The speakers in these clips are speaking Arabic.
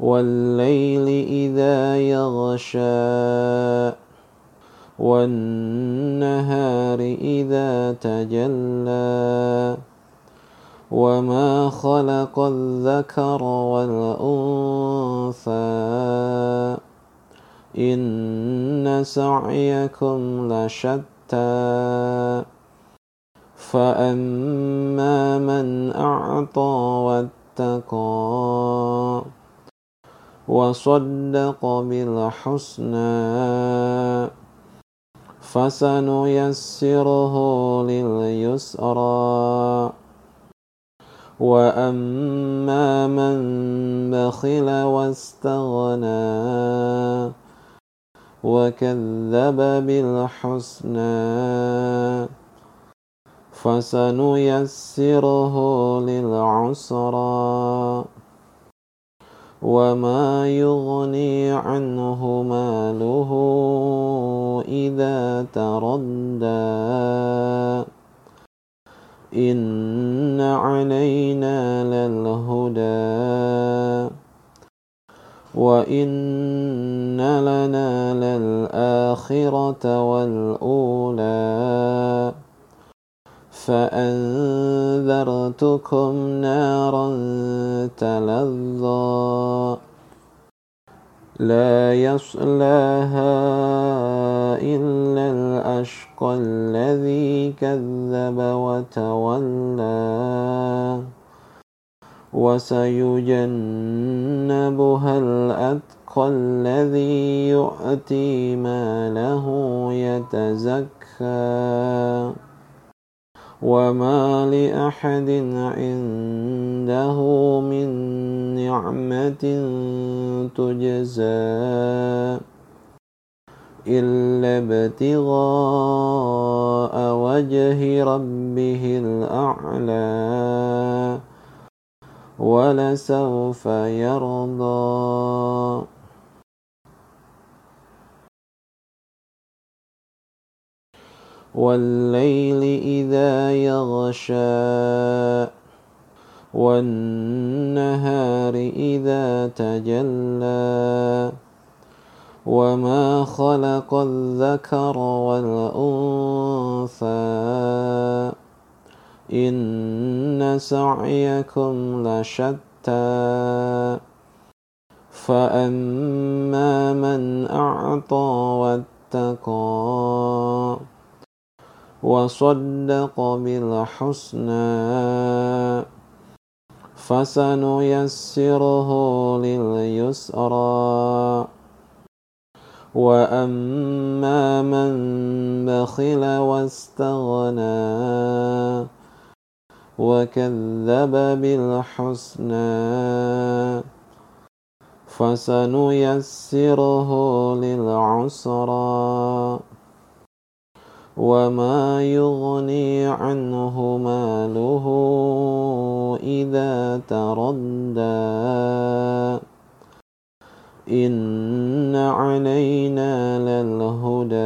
والليل إذا يغشى والنهار إذا تجلى. وما خلق الذكر والأنثى إن سعيكم لشتى. فأما من أعطى واتقى وصدق بالحسنى. فسنيسره لليسرى. وأما من بخل واستغنى وكذب بالحسنى فسنيسره للعسرى. وما يغني عنه ماله إذا تردى إن علينا للهدى وإن لنا للآخرة والأولى فأنذرتكم نارا تلظى. لا يصلاها إلا الأشقى الذي كذب وتولى. وسيجنبها الأتقى الذي يؤتي ماله يتزكى. وما لأحد عنده من نعمة تجزى إلا ابتغاء وجه ربه الأعلى ولسوف يرضى والليل إذا يغشى والنهار إذا تجلى. وما خلق الذكر والأنثى إن سعيكم لشتى. فأما من أعطى واتقى وصدق بالحسنى. فسنيسره لليسرى. وأما من بخل واستغنى وكذب بالحسنى فسنيسره للعسرى. وما يغني عنه ماله إذا تردى إن علينا للهدى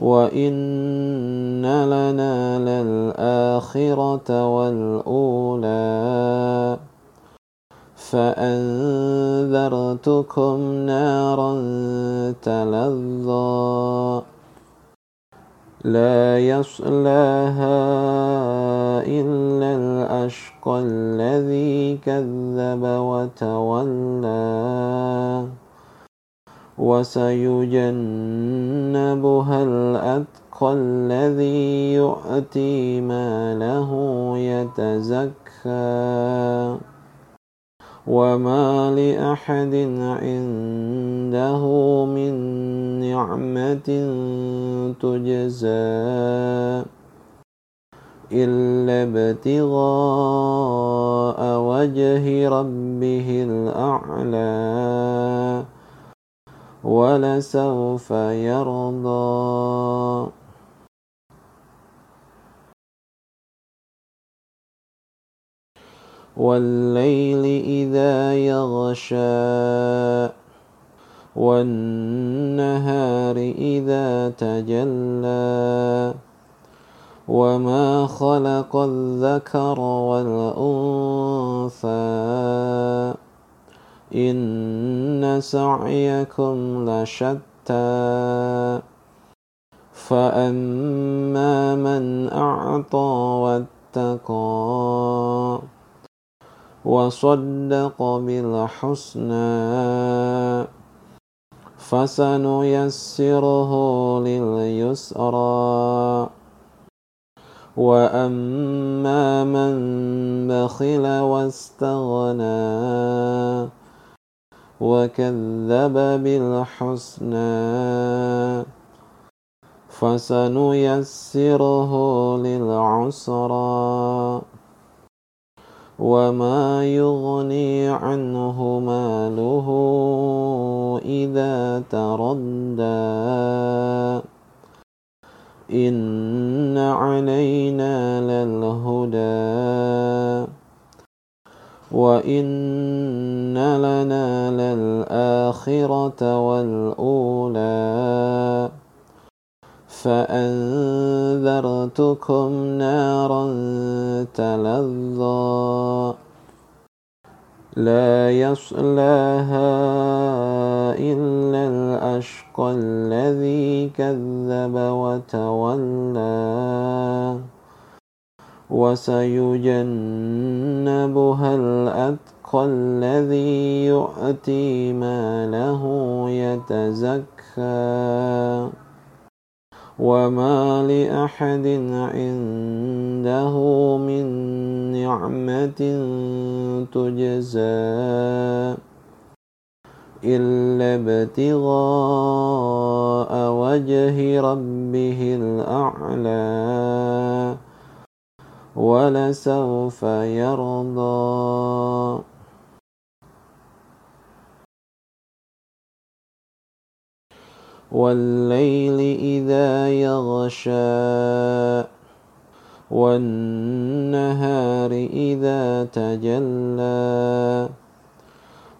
وإن لنا للآخرة والأولى فأنذرتكم نارا تلظى لا يصلاها إلا الأشقى الذي كذب وتولى وسيجنبها الأتقى الذي يؤتي ماله يتزكى وما لأحد عنده من نعمة تجزى إلا ابتغاء وجه ربه الأعلى ولسوف يرضى والليل إذا يغشى والنهار إذا تجلى. وما خلق الذكر والأنثى إن سعيكم لشتى. فأما من أعطى واتقى وصدق بالحسنى. فسنيسره لليسرى. وأما من بخل واستغنى وكذب بالحسنى فسنيسره للعسرى. وما يغني عنه ماله إذا تردى إن علينا للهدى وإن لنا للآخرة والأولى فأنذرتكم نارا تلظى لا يصلاها إلا الأشقى الذي كذب وتولى وسيجنبها الأتقى الذي يؤتي ماله يتزكى وما لأحد عنده من نعمة تجزى إلا ابتغاء وجه ربه الأعلى ولسوف يرضى والليل إذا يغشى والنهار إذا تجلى.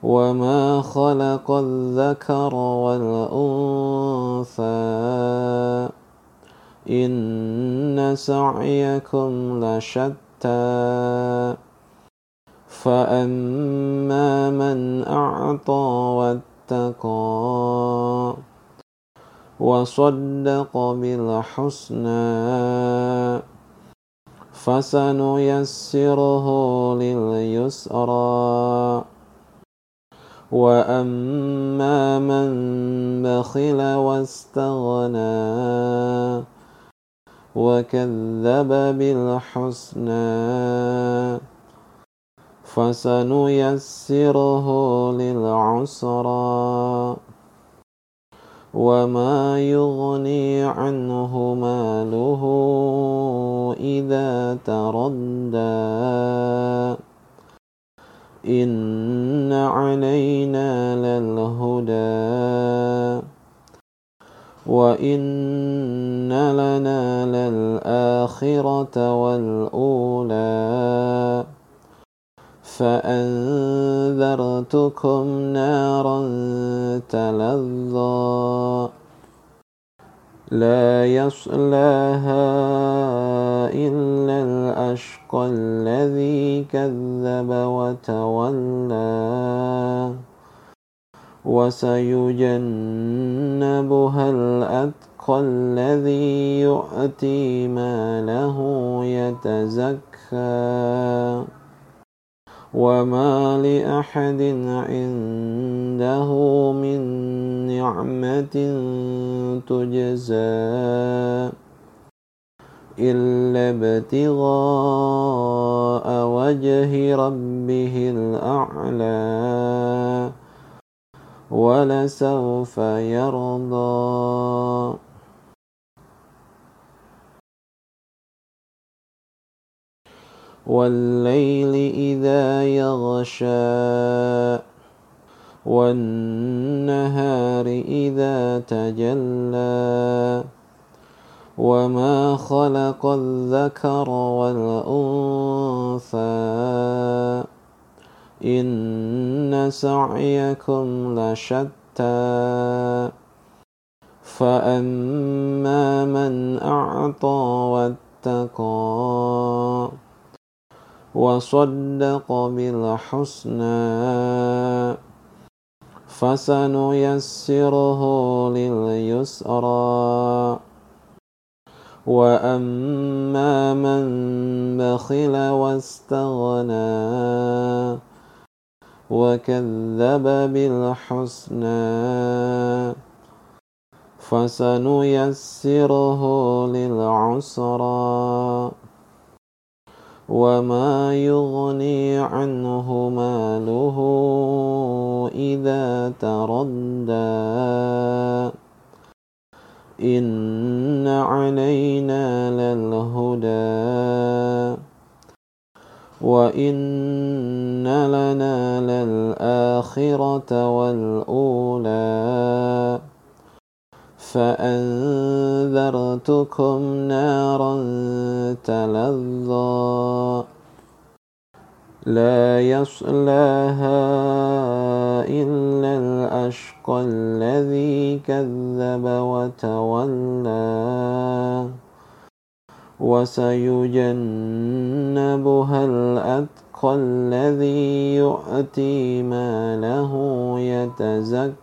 وما خلق الذكر والأنثى إن سعيكم لشتى. فأما من أعطى واتقى وصدق بالحسنى. فسنيسره لليسرى. وأما من بخل واستغنى وكذب بالحسنى فسنيسره للعسرى. وما يغني عنه ماله إذا تردى. إن علينا للهدى. وإن لنا للآخرة والأولى. فأنذرتكم نارا تلظى لا يصلاها إلا الأشقى الذي كذب وتولى وسيجنبها الأتقى الذي يؤتي ماله يتزكى وما لأحد عنده من نعمة تجزى إلا ابتغاء وجه ربه الأعلى ولسوف يرضى والليل إذا يغشى والنهار إذا تجلى. وما خلق الذكر والأنثى إن سعيكم لشتى. فأما من أعطى واتقى وصدق بالحسنى. فسنيسره لليسرى. وأما من بخل واستغنى وكذب بالحسنى فسنيسره للعسرى. وما يغني عنه ماله إذا تردى إن علينا للهدى وإن لنا للآخرة والأولى فأنذرتكم نارا تلظى لا يصلاها إلا الأشقى الذي كذب وتولى وسيجنبها الأتقى الذي يؤتي ماله يتزكى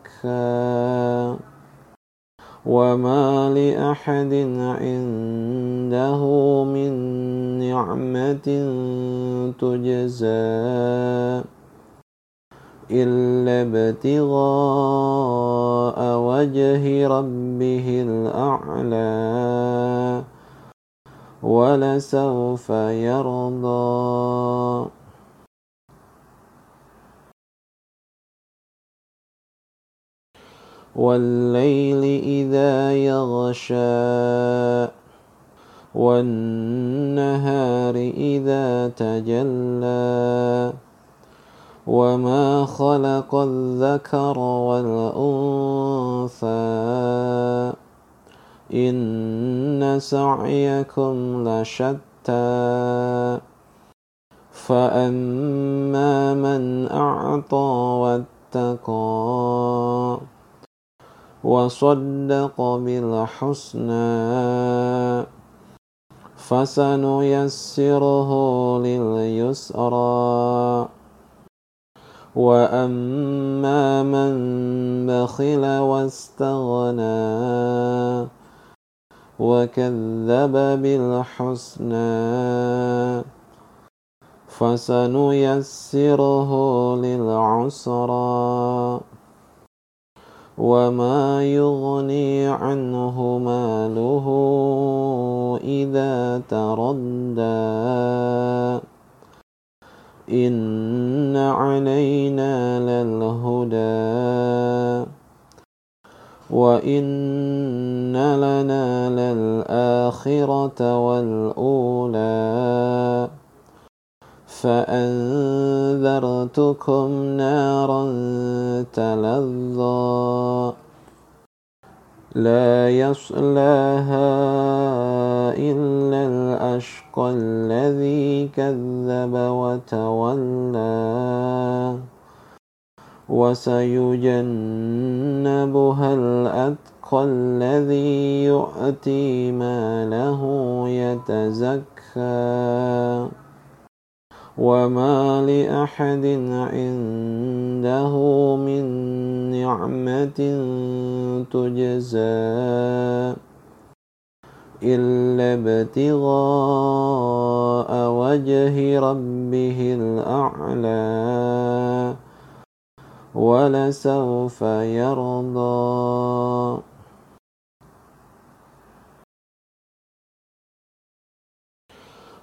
وما لأحد عنده من نعمة تجزى إلا ابتغاء وجه ربه الأعلى ولسوف يرضى والليل إذا يغشى والنهار إذا تجلى. وما خلق الذكر والأنثى إن سعيكم لشتى. فأما من أعطى واتقى وصدق بالحسنى. فسنيسره لليسرى. وأما من بخل واستغنى وكذب بالحسنى فسنيسره للعسرى. وما يغني عنه ماله إذا تردى إن علينا للهدى وإن لنا للآخرة والأولى فأنذرتكم نارا تلظى لا يصلاها إلا الأشقى الذي كذب وتولى وسيجنبها الأتقى الذي يؤتي ماله يتزكى وما لأحد عنده من نعمة تجزى إلا ابتغاء وجه ربه الأعلى ولسوف يرضى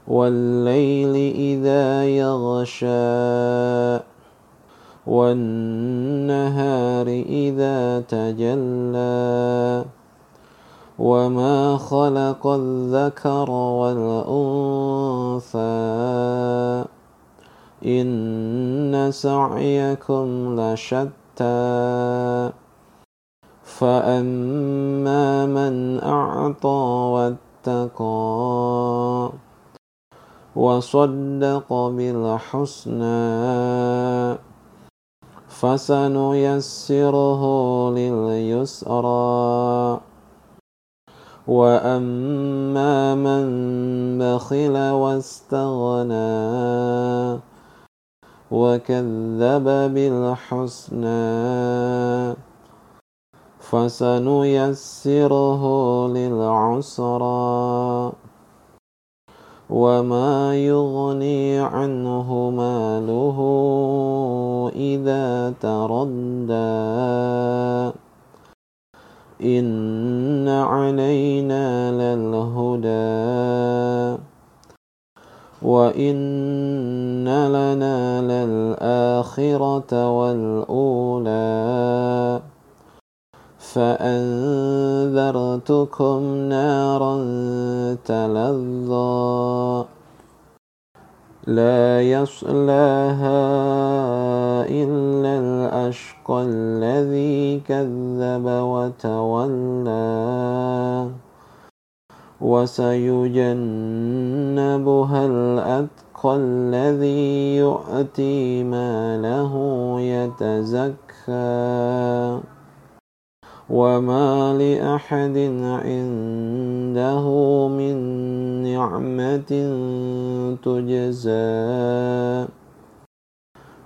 والليل إذا يغشى والنهار إذا تجلى. وما خلق الذكر والأنثى إن سعيكم لشتى. فأما من أعطى واتقى وصدق بالحسنى. فسنيسره لليسرى. وأما من بخل واستغنى وكذب بالحسنى فسنيسره للعسرى. وما يغني عنه ماله إذا تردى إن علينا للهدى وإن لنا للآخرة والأولى فأنذرتكم نارا تلظى لا يصلاها إلا الأشقى الذي كذب وتولى وسيجنبها الأتقى الذي يؤتي ماله يتزكى وما لأحد عنده من نعمة تجزى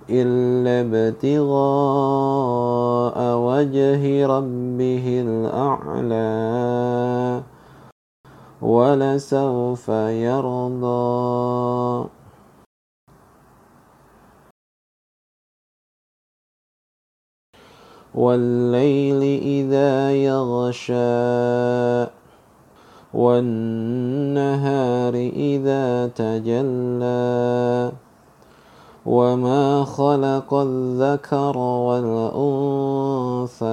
إلا ابتغاء وجه ربه الأعلى ولسوف يرضى والليل إذا يغشى والنهار إذا تجلى. وما خلق الذكر والأنثى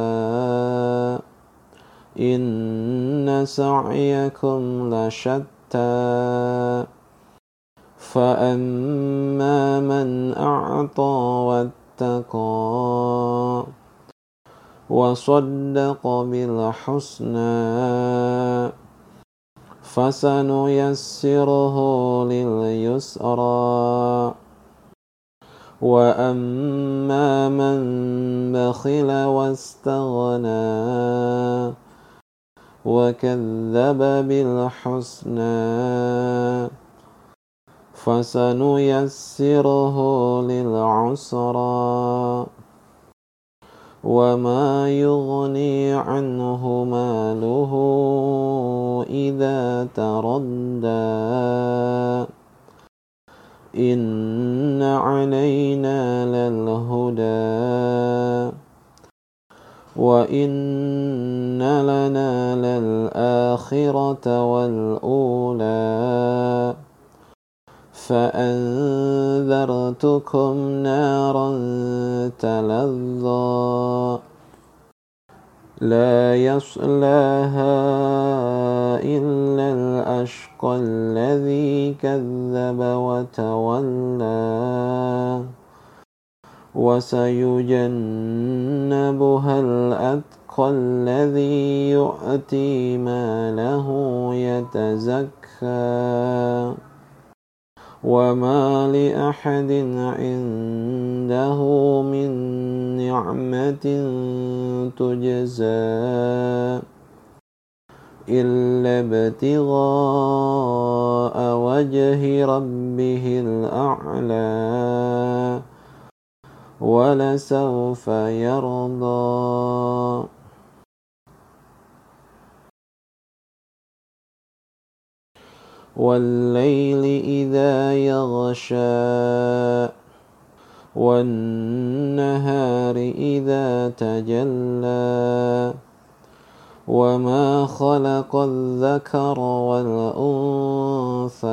إن سعيكم لشتى. فأما من أعطى واتقى وصدق بالحسنى. فسنيسره لليسرى. وأما من بخل واستغنى وكذب بالحسنى فسنيسره للعسرى. وما يغني عنه ماله إذا تردى إن علينا للهدى وإن لنا للآخرة والأولى فأنذرتكم نارا تلظى لا يصلاها إلا الأشقى الذي كذب وتولى وسيجنبها الأتقى الذي يؤتي ماله يتزكى وما لأحد عنده من نعمة تجزى إلا ابتغاء وجه ربه الأعلى ولسوف يرضى والليل إذا يغشى والنهار إذا تجلى. وما خلق الذكر والأنثى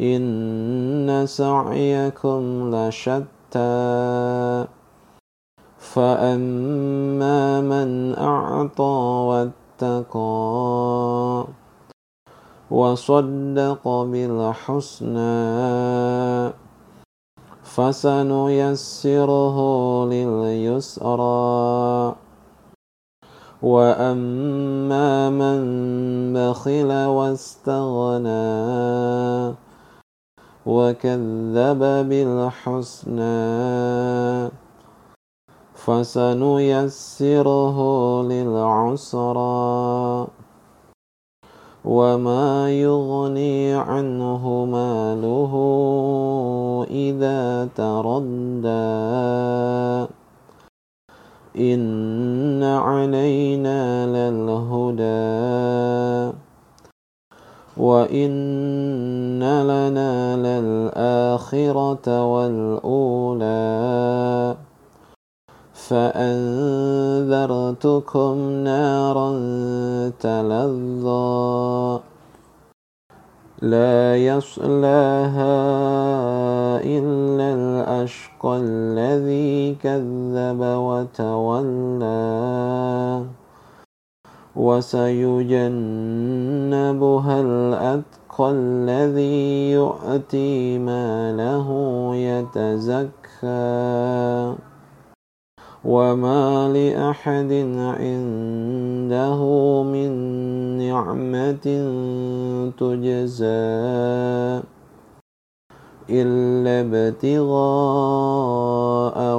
إن سعيكم لشتى. فأما من أعطى واتقى وصدق بالحسنى. فسنيسره لليسرى. وأما من بخل واستغنى وكذب بالحسنى فسنيسره للعسرى. وما يغني عنه ماله إذا تردى إن علينا للهدى وإن لنا للآخرة والأولى فأنذرتكم نارا تلظى لا يصلاها إلا الأشقى الذي كذب وتولى وسيجنبها الأتقى الذي يؤتي ماله يتزكى وما لأحد عنده من نعمة تجزى إلا ابتغاء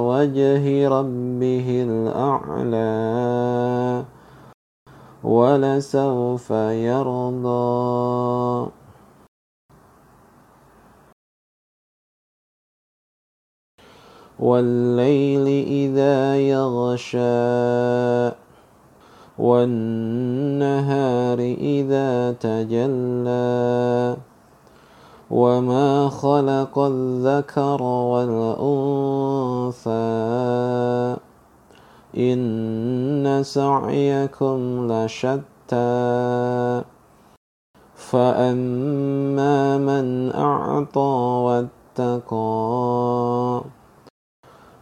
وجه ربه الأعلى ولسوف يرضى والليل إذا يغشى والنهار إذا تجلى. وما خلق الذكر والأنثى إن سعيكم لشتى. فأما من أعطى واتقى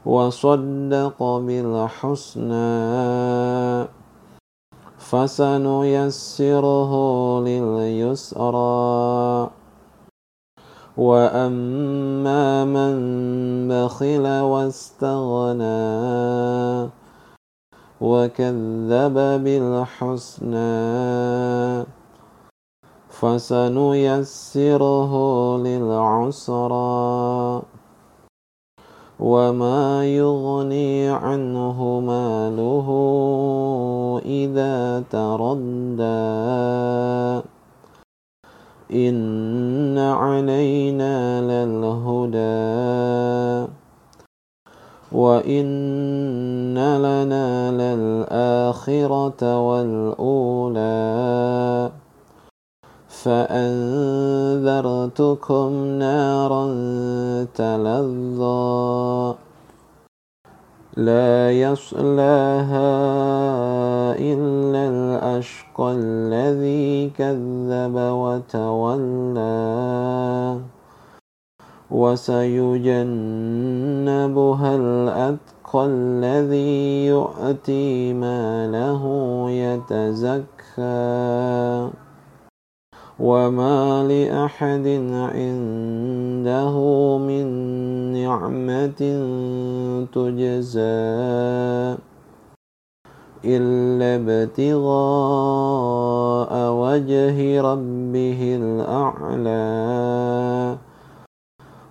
وصدق بالحسنى. فسنيسره لليسرى. وأما من بخل واستغنى وكذب بالحسنى فسنيسره للعسرى. وما يغني عنه ماله إذا تردى إن علينا للهدى وإن لنا للآخرة والأولى فأنذرتكم نارا تلظى لا يصلاها إلا الأشقى الذي كذب وتولى وسيجنبها الأتقى الذي يؤتي ماله يتزكى وما لأحد عنده من نعمة تجزى إلا ابتغاء وجه ربه الأعلى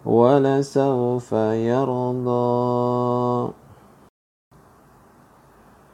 ولسوف يرضى